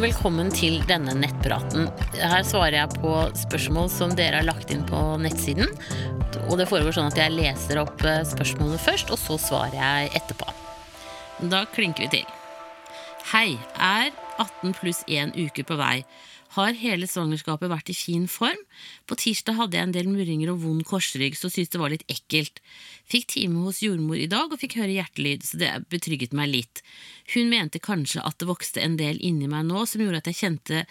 og velkommen til denne nettpraten. Her svarer jeg på spørsmål som dere har lagt inn på nettsiden. Og det foregår sånn at jeg leser opp eh, spørsmålet først, og så svarer jeg etterpå. Da klinker vi til. Hei, er 18 pluss 1 uke på vei. Har hele svangerskapet vært i fin form? På tirsdag hadde jeg en del murringer og vond korsrygg, så syntes det var litt ekkelt. Fikk time hos jordmor i dag og fikk høre hjertelyd, så det betrygget meg litt. Hun mente kanskje at det vokste en del inni meg nå som gjorde at jeg kjente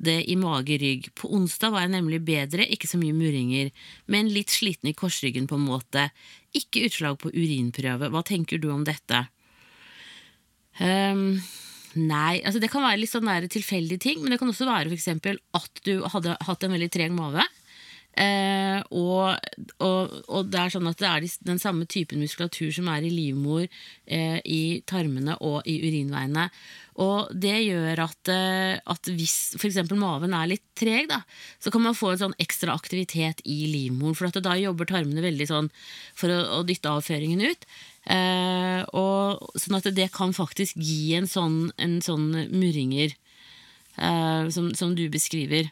det i mage-rygg. På onsdag var jeg nemlig bedre, ikke så mye murringer, men litt sliten i korsryggen på en måte. Ikke utslag på urinprøve. Hva tenker du om dette? Um, Nei, altså det kan være litt sånn tilfeldige ting, men det kan også være for at du hadde hatt en veldig treg mage. Eh, og, og, og, det er sånn at det er den samme typen muskulatur som er i livmor, eh, i tarmene og i urinveiene. Og det gjør at, eh, at hvis f.eks. maven er litt treg, da, så kan man få en sånn ekstra aktivitet i livmoren. For da jobber tarmene veldig sånn for å, å dytte avføringen ut. Eh, og, sånn at det kan faktisk gi en sånn, en sånn murringer eh, som, som, du beskriver.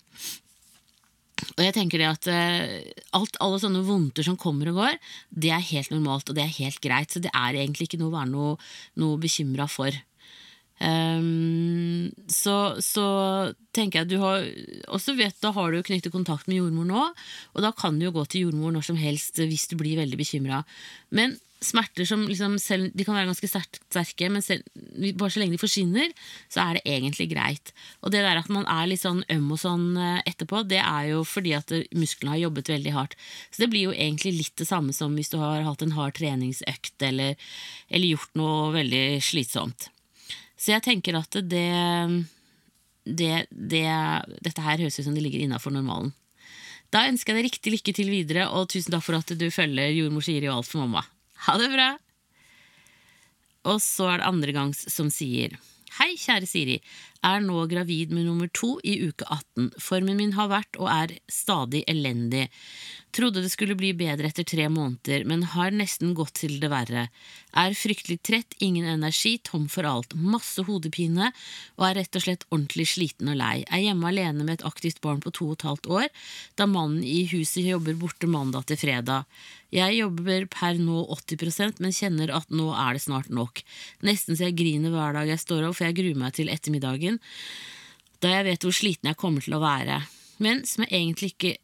Og jeg tenker det at eh, alt, Alle sånne vondter som kommer og går, det er helt normalt og det er helt greit. Så det er egentlig ikke noe å være noe, noe bekymra for. Um, så, så, tenker jeg at du har også vet, Da har du knyttet kontakt med jordmor nå, og da kan du jo gå til jordmor når som helst hvis du blir veldig bekymra. Men smerter som liksom selv, de kan være ganske sterke, men selv, bare så lenge de forsvinner, så er det egentlig greit. Og det der at man er litt sånn øm og sånn eh, etterpå, det er jo fordi at musklene har jobbet veldig hardt. Så det blir jo egentlig litt det samme som hvis du har hatt en hard treningsøkt eller, eller gjort noe veldig slitsomt. Så jeg tenker at det, det, det Dette her høres ut som det ligger innafor normalen. Da ønsker jeg deg riktig lykke til videre, og tusen takk for at du følger Jordmor sier og Alt for mamma. Ha det bra! Og så er det andre gangs som sier Hei, kjære Siri. Er nå gravid med nummer to i uke 18. Formen min har vært og er stadig elendig. Trodde det skulle bli bedre etter tre måneder, men har nesten gått til det verre. Er fryktelig trett, ingen energi, tom for alt, masse hodepine og er rett og slett ordentlig sliten og lei. Er hjemme alene med et aktivt barn på to og et halvt år, da mannen i huset jobber borte mandag til fredag. Jeg jobber per nå 80% men kjenner at nå er det snart nok. Nesten så jeg griner hver dag jeg står opp, for jeg gruer meg til ettermiddagen, da jeg vet hvor sliten jeg kommer til å være. Men som jeg egentlig ikke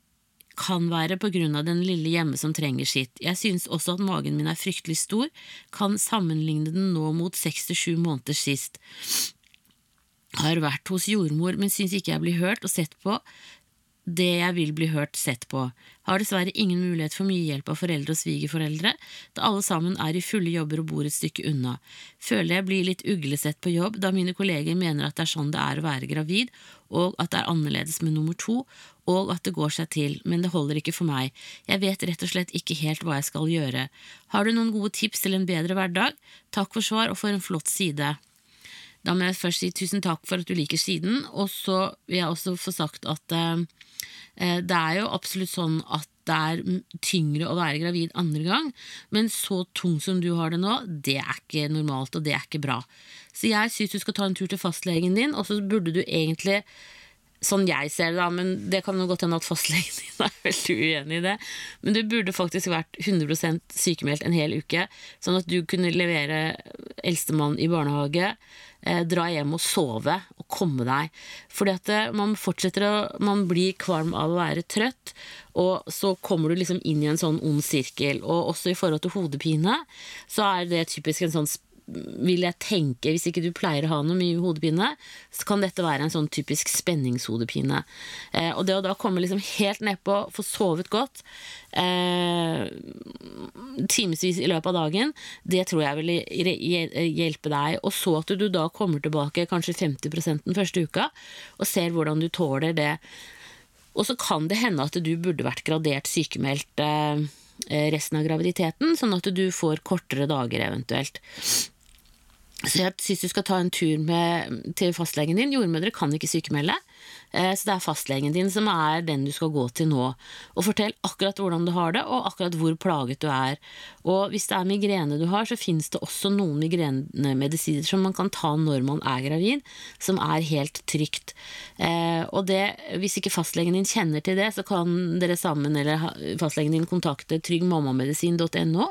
kan være på grunn av den lille hjemme som trenger sitt. Jeg synes også at magen min er fryktelig stor, kan sammenligne den nå mot seks til sju måneder sist. Har vært hos jordmor, men synes ikke jeg blir hørt og sett på det jeg vil bli hørt sett på. Har dessverre ingen mulighet for mye hjelp av foreldre og svigerforeldre, da alle sammen er i fulle jobber og bor et stykke unna. Føler jeg blir litt uglesett på jobb, da mine kolleger mener at det er sånn det er å være gravid, og at det er annerledes med nummer to, og at det går seg til, men det holder ikke for meg. Jeg vet rett og slett ikke helt hva jeg skal gjøre. Har du noen gode tips til en bedre hverdag? Takk for svar og for en flott side. Da må jeg først si tusen takk for at du liker siden, og så vil jeg også få sagt at eh, Eh, det er jo absolutt sånn at det er tyngre å være gravid andre gang, men så tung som du har det nå, det er ikke normalt, og det er ikke bra. Så jeg syns du skal ta en tur til fastlegen din, og så burde du egentlig Sånn jeg ser det, da, men det kan jo godt hende at fastlegen din er veldig uenig i det. Men du burde faktisk vært 100% sykemeldt en hel uke, sånn at du kunne levere eldstemann i barnehage, eh, dra hjem og sove og komme deg. Fordi at eh, man fortsetter å Man blir kvalm av å være trøtt, og så kommer du liksom inn i en sånn ond sirkel. Og også i forhold til hodepine, så er det typisk en sånn vil jeg tenke, hvis ikke du pleier å ha noe mye hodepine, så kan dette være en sånn typisk spenningshodepine. Eh, og det å da komme liksom helt nedpå, få sovet godt, eh, timevis i løpet av dagen, det tror jeg vil hjelpe deg. Og så at du da kommer tilbake kanskje 50 den første uka, og ser hvordan du tåler det. Og så kan det hende at du burde vært gradert sykemeldt eh, resten av graviditeten, sånn at du får kortere dager eventuelt. Så jeg syns du skal ta en tur med, til fastlegen din. Jordmødre kan ikke sykemelde. Eh, så det er fastlegen din som er den du skal gå til nå. Og fortell akkurat hvordan du har det, og akkurat hvor plaget du er. Og hvis det er migrene du har, så finnes det også noen migrenemedisiner som man kan ta når man er gravid, som er helt trygt. Eh, og det, hvis ikke fastlegen din kjenner til det, så kan dere sammen eller fastlegen din kontakte tryggmammamedisin.no,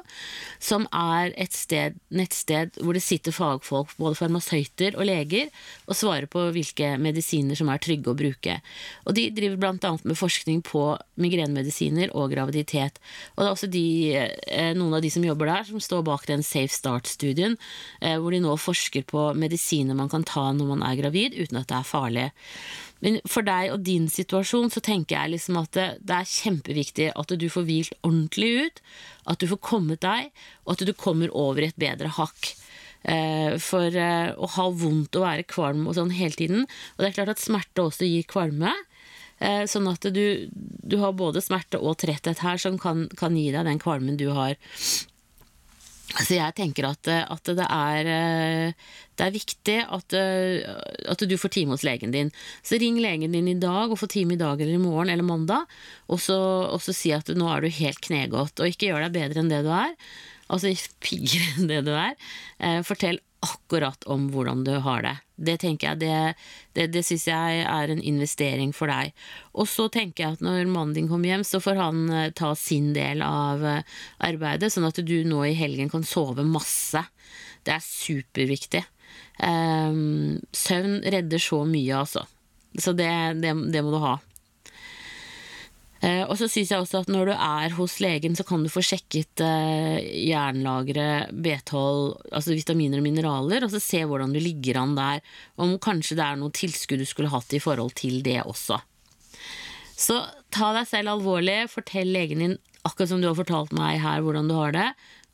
som er et sted, nettsted hvor det sitter fagfolk, både farmasøyter og leger, og svarer på hvilke medisiner som er trygge å bruke. Og De driver bl.a. med forskning på migrenemedisiner og graviditet. Og det er også de, eh, noen av de som jobber der, som står bak den Safe Start-studien, eh, hvor de nå forsker på medisiner man kan ta når man er gravid, uten at det er farlig. Men for deg og din situasjon så tenker jeg liksom at det, det, er kjempeviktig at du får hvilt ordentlig ut, at du får kommet deg, og at du kommer over et bedre hakk. Eh, for eh, å ha vondt og være kvalm og sånn hele tiden Og det er klart at smerte også gir kvalme. Eh, sånn at du, du har både smerte og tretthet her som kan, kan gi deg den kvalmen du har. Så jeg tenker at, at det, er, det, er, viktig at, at, du får time hos legen din. Så ring legen din i dag og få time i dag eller i morgen eller mandag, og så, og så si at nå er du helt knegodt, og ikke gjør deg bedre enn det du er altså piggere enn det du er. Eh, fortell akkurat om hvordan du har det. Det tenker jeg, det, det, det syns jeg er en investering for deg. Og så tenker jeg at når mannen din kommer hjem, så får han eh, ta sin del av eh, arbeidet, sånn at du nå i helgen kan sove masse. Det er superviktig. Søvn redder så mye, altså. Så det, det må du ha. Eh, og så syns jeg også at når du er hos legen, så kan du få sjekket eh, jernlagre, B12, altså vitaminer og mineraler, og så se hvordan du ligger an der. Om kanskje det er noe tilskudd du skulle hatt i forhold til det også. Så ta deg selv alvorlig, fortell legen din akkurat som du har fortalt meg her hvordan du har det,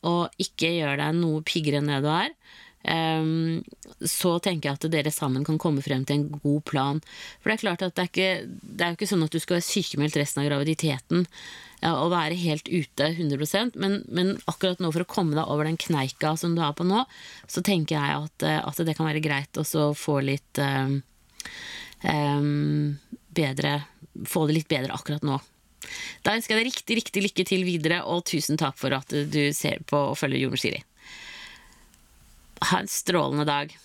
og ikke gjør deg noe piggere enn det du er. Um, så tenker jeg at dere sammen kan komme frem til en god plan. For det er klart at det er ikke, det er ikke sånn at du skal være sykemeldt resten av graviditeten ja, og være helt ute 100% men, men, akkurat nå for å komme deg over den kneika som du er på nå, så tenker jeg at, eh, at det kan være greit å få litt um, um, bedre Få det litt bedre akkurat nå. Da ønsker jeg deg riktig, riktig lykke til videre, og tusen takk for at du ser på og følger Jordmor Siri. Ha en strålende dag.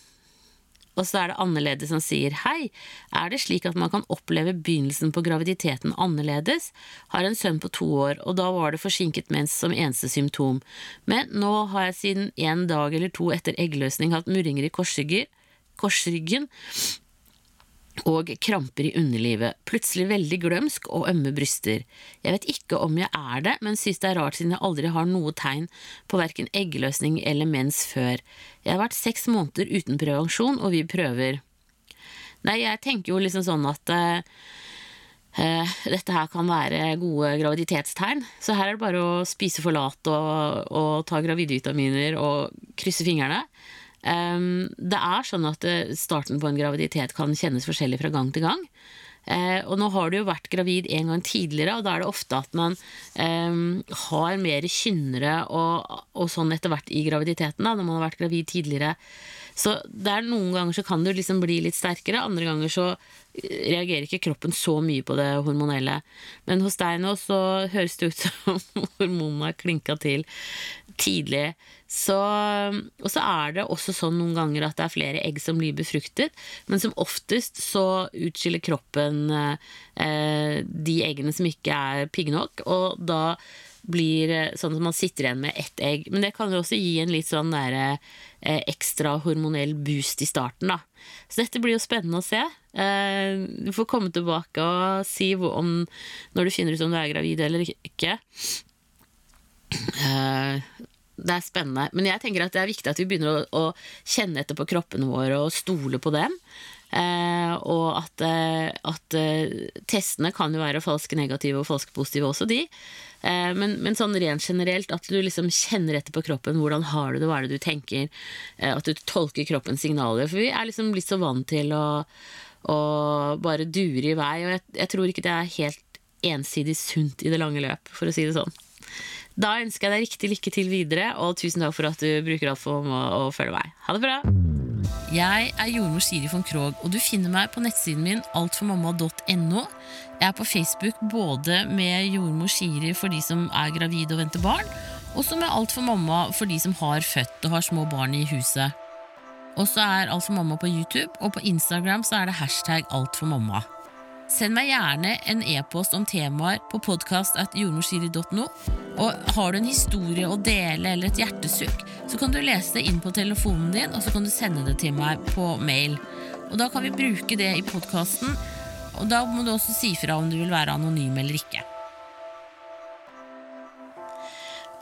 Og så er det annerledes som sier hei, er det slik at man kan oppleve begynnelsen på graviditeten annerledes? Har en sønn på to år, og da var det forsinket mens som eneste symptom. Men nå har jeg siden en dag eller to etter eggløsning hatt murringer i korsryggen, og kramper i underlivet, plutselig veldig glømsk og ømme bryster. Jeg vet ikke om jeg er det, men synes det er rart siden jeg aldri har noe tegn på verken eggløsning eller mens før. Jeg har vært seks måneder uten prevensjon, og vi prøver. Nei, jeg tenker jo liksom sånn at uh, dette her kan være gode graviditetstegn, så her er det bare å spise forlat og, og ta gravidvitaminer og krysse fingrene. Um, det er sånn at eh, starten på en graviditet kan kjennes forskjellig fra gang til gang. Uh, og nå har du jo vært gravid en gang tidligere, og da er det ofte at man um, har mer kynnere og, og, sånn etter hvert i graviditeten, da, når man har vært gravid tidligere. Så det er noen ganger så kan du liksom bli litt sterkere, andre ganger så reagerer ikke kroppen så mye på det hormonelle. Men hos deg nå så høres det ut som hormonene har klinka til tidlig. Så, og så er det også sånn noen ganger at det er flere egg som blir befruktet, men som oftest så utskiller kroppen eh, de eggene som ikke er pigge nok, og da blir sånn at man sitter igjen med ett egg. Men det kan jo også gi en litt sånn der, eh, ekstra hormonell boost i starten, da. Så dette blir jo spennende å se. Eh, du får komme tilbake og si om, når du finner ut om du er gravid eller ikke. Eh, det er spennende. Men jeg tenker at det er viktig at vi begynner å, å kjenne etter på kroppene våre og stole på dem. Eh, og at, eh, at eh, testene kan jo være falske negative og falske positive også, de. Eh, men, men, sånn rent generelt, at du liksom kjenner etter på kroppen. Hvordan har du det, hva er det du tenker? Eh, at du tolker kroppens signaler. For vi er liksom blitt så vant til å, å bare dure i vei. Og jeg, jeg tror ikke det er helt ensidig sunt i det lange løp, for å si det sånn. Da ønsker jeg deg riktig lykke til videre, og tusen takk for at du bruker alt for å, å følge meg. Ha det bra! Jeg er jordmor Siri von Krogh, og du finner meg på nettsiden min altformamma.no. Jeg er på Facebook både med jordmor Siri for de som er gravide og venter barn, og så med Alt for mamma for de som har født og har små barn i huset. Og så er Alt for mamma på YouTube, og på Instagram så er det hashtag altformamma. Send meg gjerne en e-post om temaer på podkast.jordmorsiri.no. Og har du en historie å dele eller et hjertesukk, så kan du lese det inn på telefonen din, og så kan du sende det til meg på mail. Og da kan vi bruke det i podkasten, og da må du også si fra om du vil være anonym eller ikke.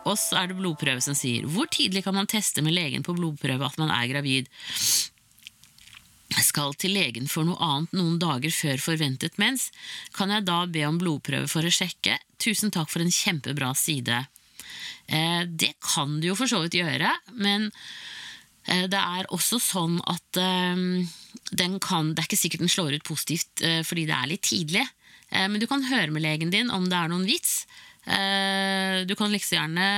Og så er det blodprøve som sier hvor tidlig kan man teste med legen på blodprøve at man er gravid skal til legen for noe annet noen dager før forventet mens, kan jeg da be om blodprøve for å sjekke? Tusen takk for en kjempebra side. Eh, det kan du jo for så vidt gjøre, men eh, det er også sånn at eh, den kan Det er ikke sikkert den slår ut positivt eh, fordi det er litt tidlig, eh, men du kan høre med legen din om det er noen vits. Eh, du kan liksom gjerne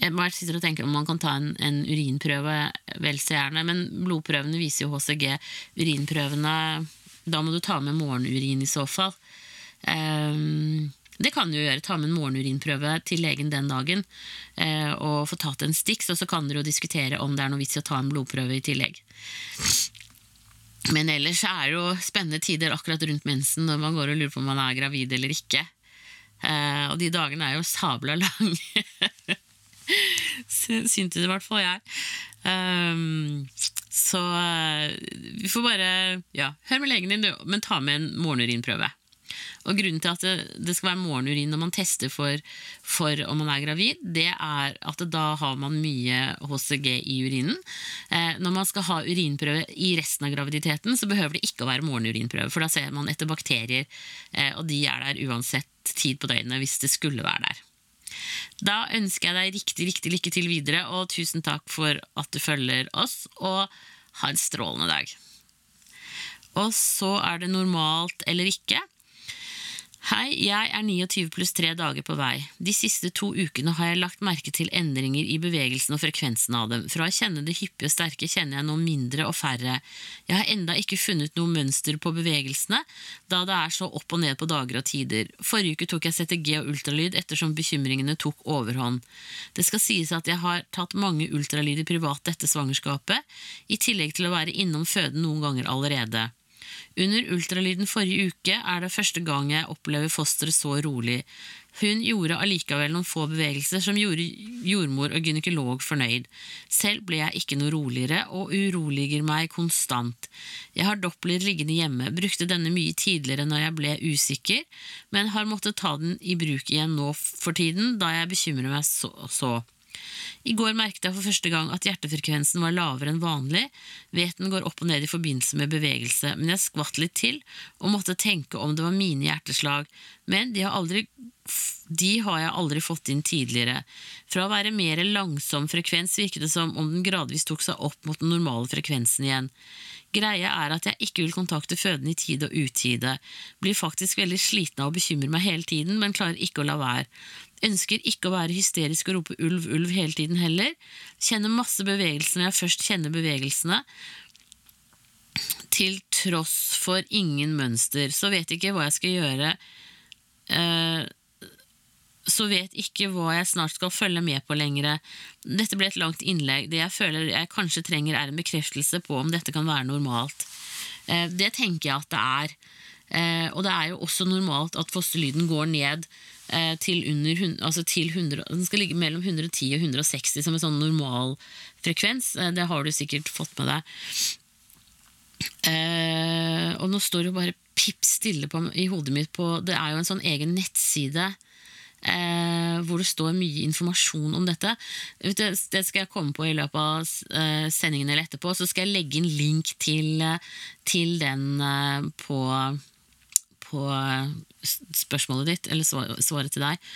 jeg bare sitter og tenker om man kan ta en, en urinprøve, vel så gjerne. Men blodprøvene viser jo HCG. Urinprøvene Da må du ta med morgenurin i så fall. Um, det kan du gjøre. Ta med en morgenurinprøve til legen den dagen uh, og få tatt en Stix, og så kan dere jo diskutere om det er noe vits i å ta en blodprøve i tillegg. Men ellers er det jo spennende tider akkurat rundt mensen når man går og lurer på om man er gravid eller ikke. Uh, og de dagene er jo sabla lange. Syntes i hvert fall jeg. Um, så uh, vi får bare ja, hør med legen din, men ta med en morgenurinprøve. Og Grunnen til at det, det, skal være morgenurin når man tester for, for, om man er gravid, det er at da har man mye HCG i urinen. Eh, når man skal ha urinprøve i resten av graviditeten, så behøver det ikke å være morgenurinprøve, for da ser man etter bakterier, eh, og de er der uansett tid på døgnet hvis det skulle være der. Da ønsker jeg deg riktig, riktig lykke til videre, og tusen takk for at du følger oss, og ha en strålende dag. Og så er det normalt eller ikke. Hei, jeg er 29 pluss 3 dager på vei. De siste to ukene har jeg lagt merke til endringer i bevegelsen og frekvensen av dem. Fra å kjenne det hyppige og sterke kjenner jeg nå mindre og færre. Jeg har enda ikke funnet noe mønster på bevegelsene, da det er så opp og ned på dager og tider. Forrige uke tok jeg CTG og ultralyd ettersom bekymringene tok overhånd. Det skal sies at jeg har tatt mange ultralyder privat dette svangerskapet, i tillegg til å være innom føden noen ganger allerede. Under ultralyden forrige uke er det første gang jeg opplever fosteret så rolig. Hun gjorde allikevel noen få bevegelser som gjorde jordmor og gynekolog fornøyd. Selv ble jeg ikke noe roligere, og uroliger meg konstant. Jeg har Doppler liggende hjemme, brukte denne mye tidligere når jeg ble usikker, men har måttet ta den i bruk igjen nå for tiden, da jeg bekymrer meg så. så. I går merket jeg for første gang at hjertefrekvensen var lavere enn vanlig. Veten går opp og ned i forbindelse med bevegelse, men jeg skvatt litt til og måtte tenke om det var mine hjerteslag. Men de har, aldri, de har jeg aldri fått inn tidligere. Fra å være mer langsom frekvens virket det som om den gradvis tok seg opp mot den normale frekvensen igjen. Greia er at jeg ikke vil kontakte fødende i tide og utide. Blir faktisk veldig sliten av å bekymre meg hele tiden, men klarer ikke å la være. Ønsker ikke å være hysterisk og rope ulv, ulv hele tiden heller. Kjenner masse bevegelser når jeg først kjenner bevegelsene. Til tross for ingen mønster. Så vet ikke hva jeg skal gjøre. Eh, så vet ikke hva jeg snart skal følge med på lenger. Dette ble et langt innlegg. Det jeg føler jeg kanskje trenger, er en bekreftelse på om dette kan være normalt. Eh, det tenker jeg at det er. Eh, og det er jo også normalt at fosterlyden går ned til, under, altså til 100, Den skal ligge mellom 110 og 160 som en sånn normal frekvens. Eh, det har du sikkert fått med deg. Eh, og nå står det bare pipp stille på, i hodet mitt på Det er jo en sånn egen nettside eh, hvor det står mye informasjon om dette. Det skal jeg komme på i løpet av eh, sendingen eller etterpå. Så skal jeg legge inn link til, til den eh, på på eh, spørsmålet ditt, eller svaret til deg.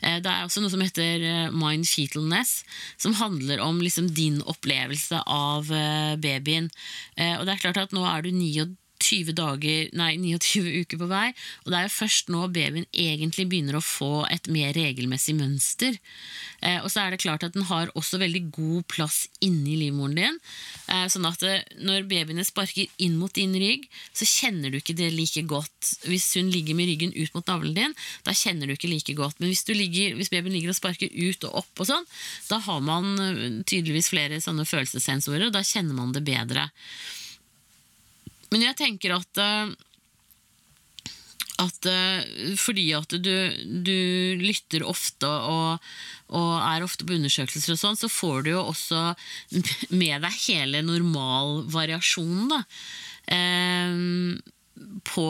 Eh, det er også noe som heter eh, mind fetalness, som handler om liksom din opplevelse av babyen. Og det er klart at nå er du 29 29, dager, nei, 29 uker på vei, og det er jo først nå babyen egentlig begynner å få et mer regelmessig mønster. Eh, og så er det klart at den har også veldig god plass inni livmoren din. Eh, sånn at det, når babyene sparker inn mot din rygg, så kjenner du ikke det like godt. Hvis hun ligger med ryggen ut mot navlen din, da kjenner du ikke like godt. Men hvis, ligger, hvis babyen ligger og sparker ut og opp, og sånn, da har man tydeligvis flere sånne følelsessensorer, og da kjenner man det bedre. Men jeg tenker at eh, at uh, fordi at du, du lytter ofte og, og, er ofte på undersøkelser og sånn, så får du jo også med deg hele normalvariasjonen, da. Uh, på,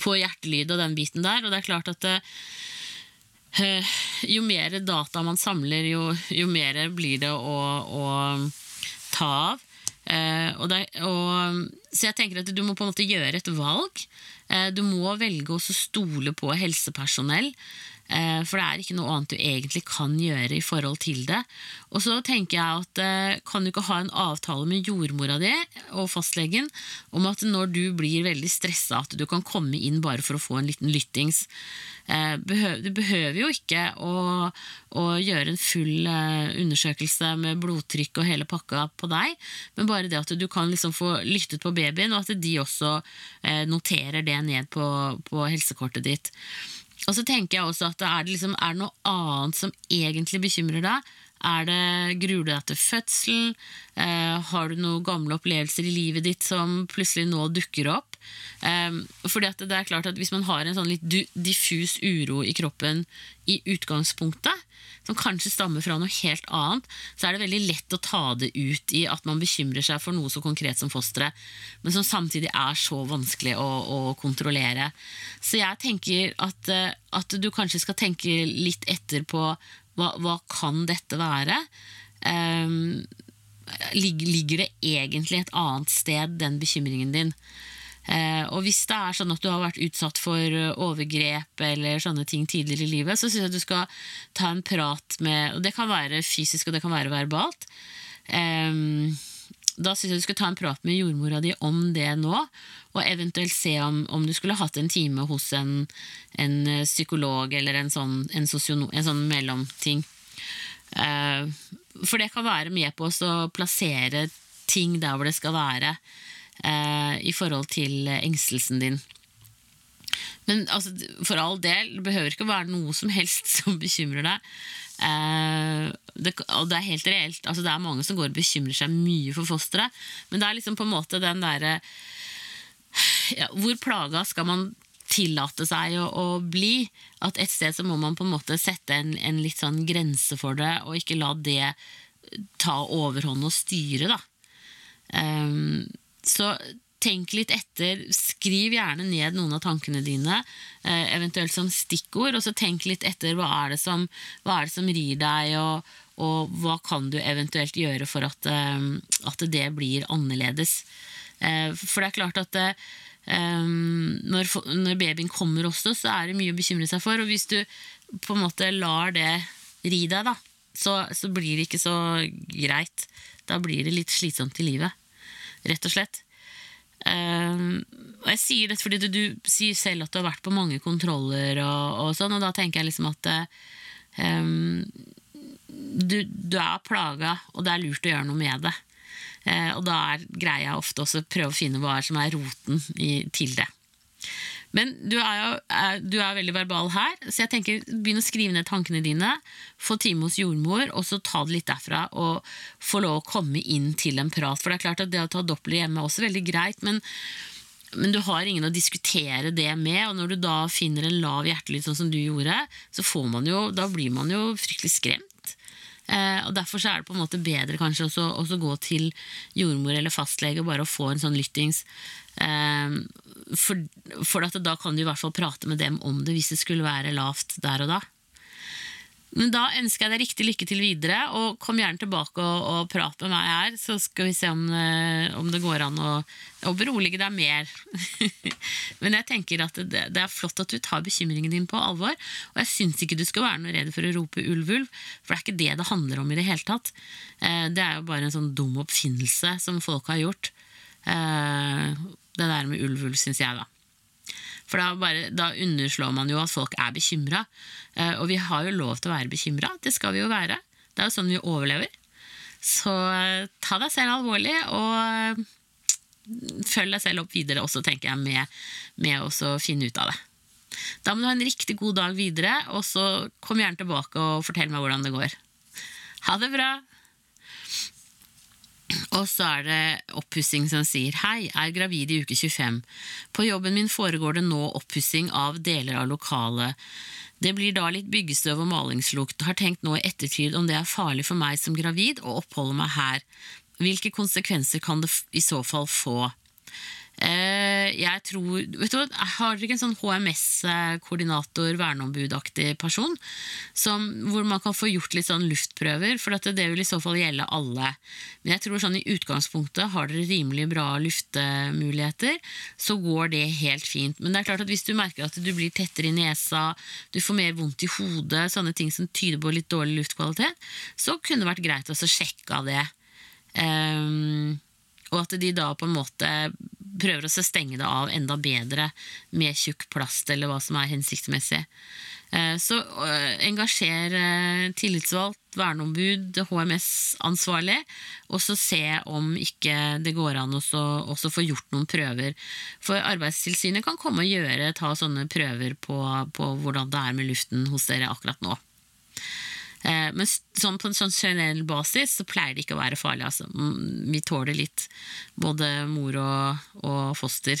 på hjertelyd og den biten der. Og det er klart at det, jo mer data man samler, jo, jo mer blir det å, å ta av. Uh, og det, og, så jeg tenker at du må på en måte gjøre et valg. Uh, du må velge å stole på helsepersonell. Uh, for det er ikke noe annet du egentlig kan gjøre i forhold til det. Og så tenker jeg at kan du ikke ha en avtale med jordmora di og fastlegen om at når du blir veldig stressa, at du kan komme inn bare for å få en liten lyttings. Eh, du behøver jo ikke å, å gjøre en full eh, undersøkelse med blodtrykk og hele pakka på deg, men bare det at du kan liksom få lyttet på babyen, og at de også eh, noterer det ned på, på helsekortet ditt. Og så tenker jeg også at er det, liksom, er det noe annet som egentlig bekymrer deg? Er det, Gruer du deg til fødselen? Eh, har du noen gamle opplevelser i livet ditt som plutselig nå dukker opp? Eh, fordi det er klart at Hvis man har en sånn litt diffus uro i kroppen i utgangspunktet, som kanskje stammer fra noe helt annet, så er det veldig lett å ta det ut i at man bekymrer seg for noe så konkret som fosteret, men som samtidig er så vanskelig å, å kontrollere. Så jeg tenker at, eh, at, du kanskje skal tenke litt etter på hva, hva kan dette være? Um, ligger det egentlig et annet sted, den bekymringen din? Uh, og hvis det er sånn at du har vært utsatt for overgrep eller sånne ting tidligere i livet, så syns jeg du skal ta en prat med Og det kan være fysisk, og det kan være verbalt. Um, da syns jeg du skal ta en prat med jordmora di om det nå, og eventuelt se om, om du skulle hatt en time hos en, en psykolog eller en sånn, en sosiono, en sånn mellomting. For det kan være med på å plassere ting der hvor det skal være, uh, i forhold til engstelsen din. Men altså, for all del, det behøver ikke å være noe som helst som bekymrer deg. Eh, det, og det er helt reelt. Altså, det er mange som går og bekymrer seg mye for fosteret. Men det er liksom på en måte den derre ja, Hvor plaga skal man tillate seg å, å, bli? At et sted så må man på en måte sette en, en litt sånn grense for det, og ikke la det ta overhånd og styre, da. Um, så tenk litt etter. Skriv gjerne ned noen av tankene dine, eh, eventuelt som stikkord. Og så tenk litt etter hva er det som, er det som rir deg, og, og, hva kan du eventuelt gjøre for at, eh, at det blir annerledes. Eh, for det er klart at når, når babyen kommer også, så er det mye å bekymre seg for. Og hvis du på en måte lar det ri deg, da, så, så blir det ikke så greit. Da blir det litt slitsomt i livet, rett og slett. Um, og jeg sier dette fordi du, du, sier selv at du har vært på mange kontroller, og, og sånn, og da tenker jeg liksom at um, du, du, er plaga, og det er lurt å gjøre noe med det. Uh, og da er greia ofte også å prøve å finne hva som er roten i, til det. Men du er jo du er veldig verbal her, så jeg tenker begynn å skrive ned tankene dine. Få time hos jordmor, og så ta det litt derfra og få lov å komme inn til en prat. For det er klart at det å ta doppler hjemme er også veldig greit, men, men du har ingen å diskutere det med, og når du da finner en lav hjertelyd sånn som du gjorde, så jo, da blir man jo fryktelig skremt. Eh, og Derfor så er det på en måte bedre kanskje også, også gå til jordmor eller fastlege og bare å få en sånn lyttings. Eh, for, for da kan du i hvert fall prate med dem om det hvis det skulle være lavt der og da. Men da ønsker jeg deg riktig lykke til videre, og kom gjerne tilbake og, og prat med meg her, så skal vi se om, eh, om det går an å, å berolige deg mer. Men jeg tenker at det, det, er flott at du tar bekymringen din på alvor, og jeg syns ikke du skal være noe redd for å rope ulv, ulv, for det er ikke det det handler om i det hele tatt. Eh, det er jo bare en sånn dum oppfinnelse som folk har gjort Eh, det der med ulv, ulv, syns jeg, da. For da, bare, da, underslår man jo at folk er bekymra. Eh, og vi har jo lov til å være bekymra. Det skal vi jo være. Det er jo sånn vi overlever. Så eh, ta deg selv alvorlig, og eh, følg deg selv opp videre også, tenker jeg, med, med å finne ut av det. Da må du ha en riktig god dag videre, og så kom gjerne tilbake og fortell meg hvordan det går. Ha det bra! Og så er det oppussing som sier Hei, er gravid i uke 25. På jobben min foregår det nå oppussing av deler av lokalet. Det blir da litt byggestøv og malingslukt. Har tenkt nå i ettertid om det er farlig for meg som gravid å oppholde meg her. Hvilke konsekvenser kan det i så fall få? Eh, jeg tror vet du, Har dere ikke en sånn HMS-koordinator, verneombudaktig person? Som, hvor man kan få gjort litt sånn luftprøver, for det vil i så fall gjelde alle. Men jeg tror sånn i utgangspunktet har dere rimelig bra luftemuligheter, så går det helt fint. Men det er klart at hvis du merker at du blir tettere i nesa, du får mer vondt i hodet, sånne ting som tyder på litt dårlig luftkvalitet, så kunne det vært greit å sjekke av det. Um, og at de da på en måte prøver å stenge det av enda bedre med tjukk plast, eller hva som er hensiktsmessig. Eh, så eh, engasjer eh, tillitsvalgt, verneombud, HMS-ansvarlig, og så se om ikke det går an å få gjort noen prøver. For Arbeidstilsynet kan komme og gjøre, ta sånne prøver på, på hvordan det er med luften hos dere akkurat nå. Eh, men sånn på en sånn generell basis så pleier det ikke å være farlig. Altså. Mm, vi tåler litt, både mor og, og foster.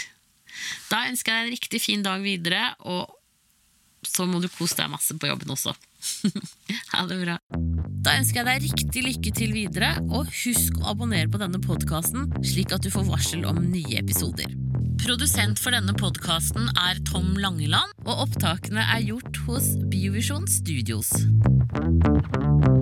Da ønsker jeg deg en riktig fin dag videre, og så må du kose deg masse på jobben også. ha det bra. Da ønsker jeg deg riktig lykke til videre, og husk å abonnere på denne podkasten, slik at du får varsel om nye episoder. Produsent for denne podkasten er Tom Langeland, og opptakene er gjort hos Biovisjon Studios.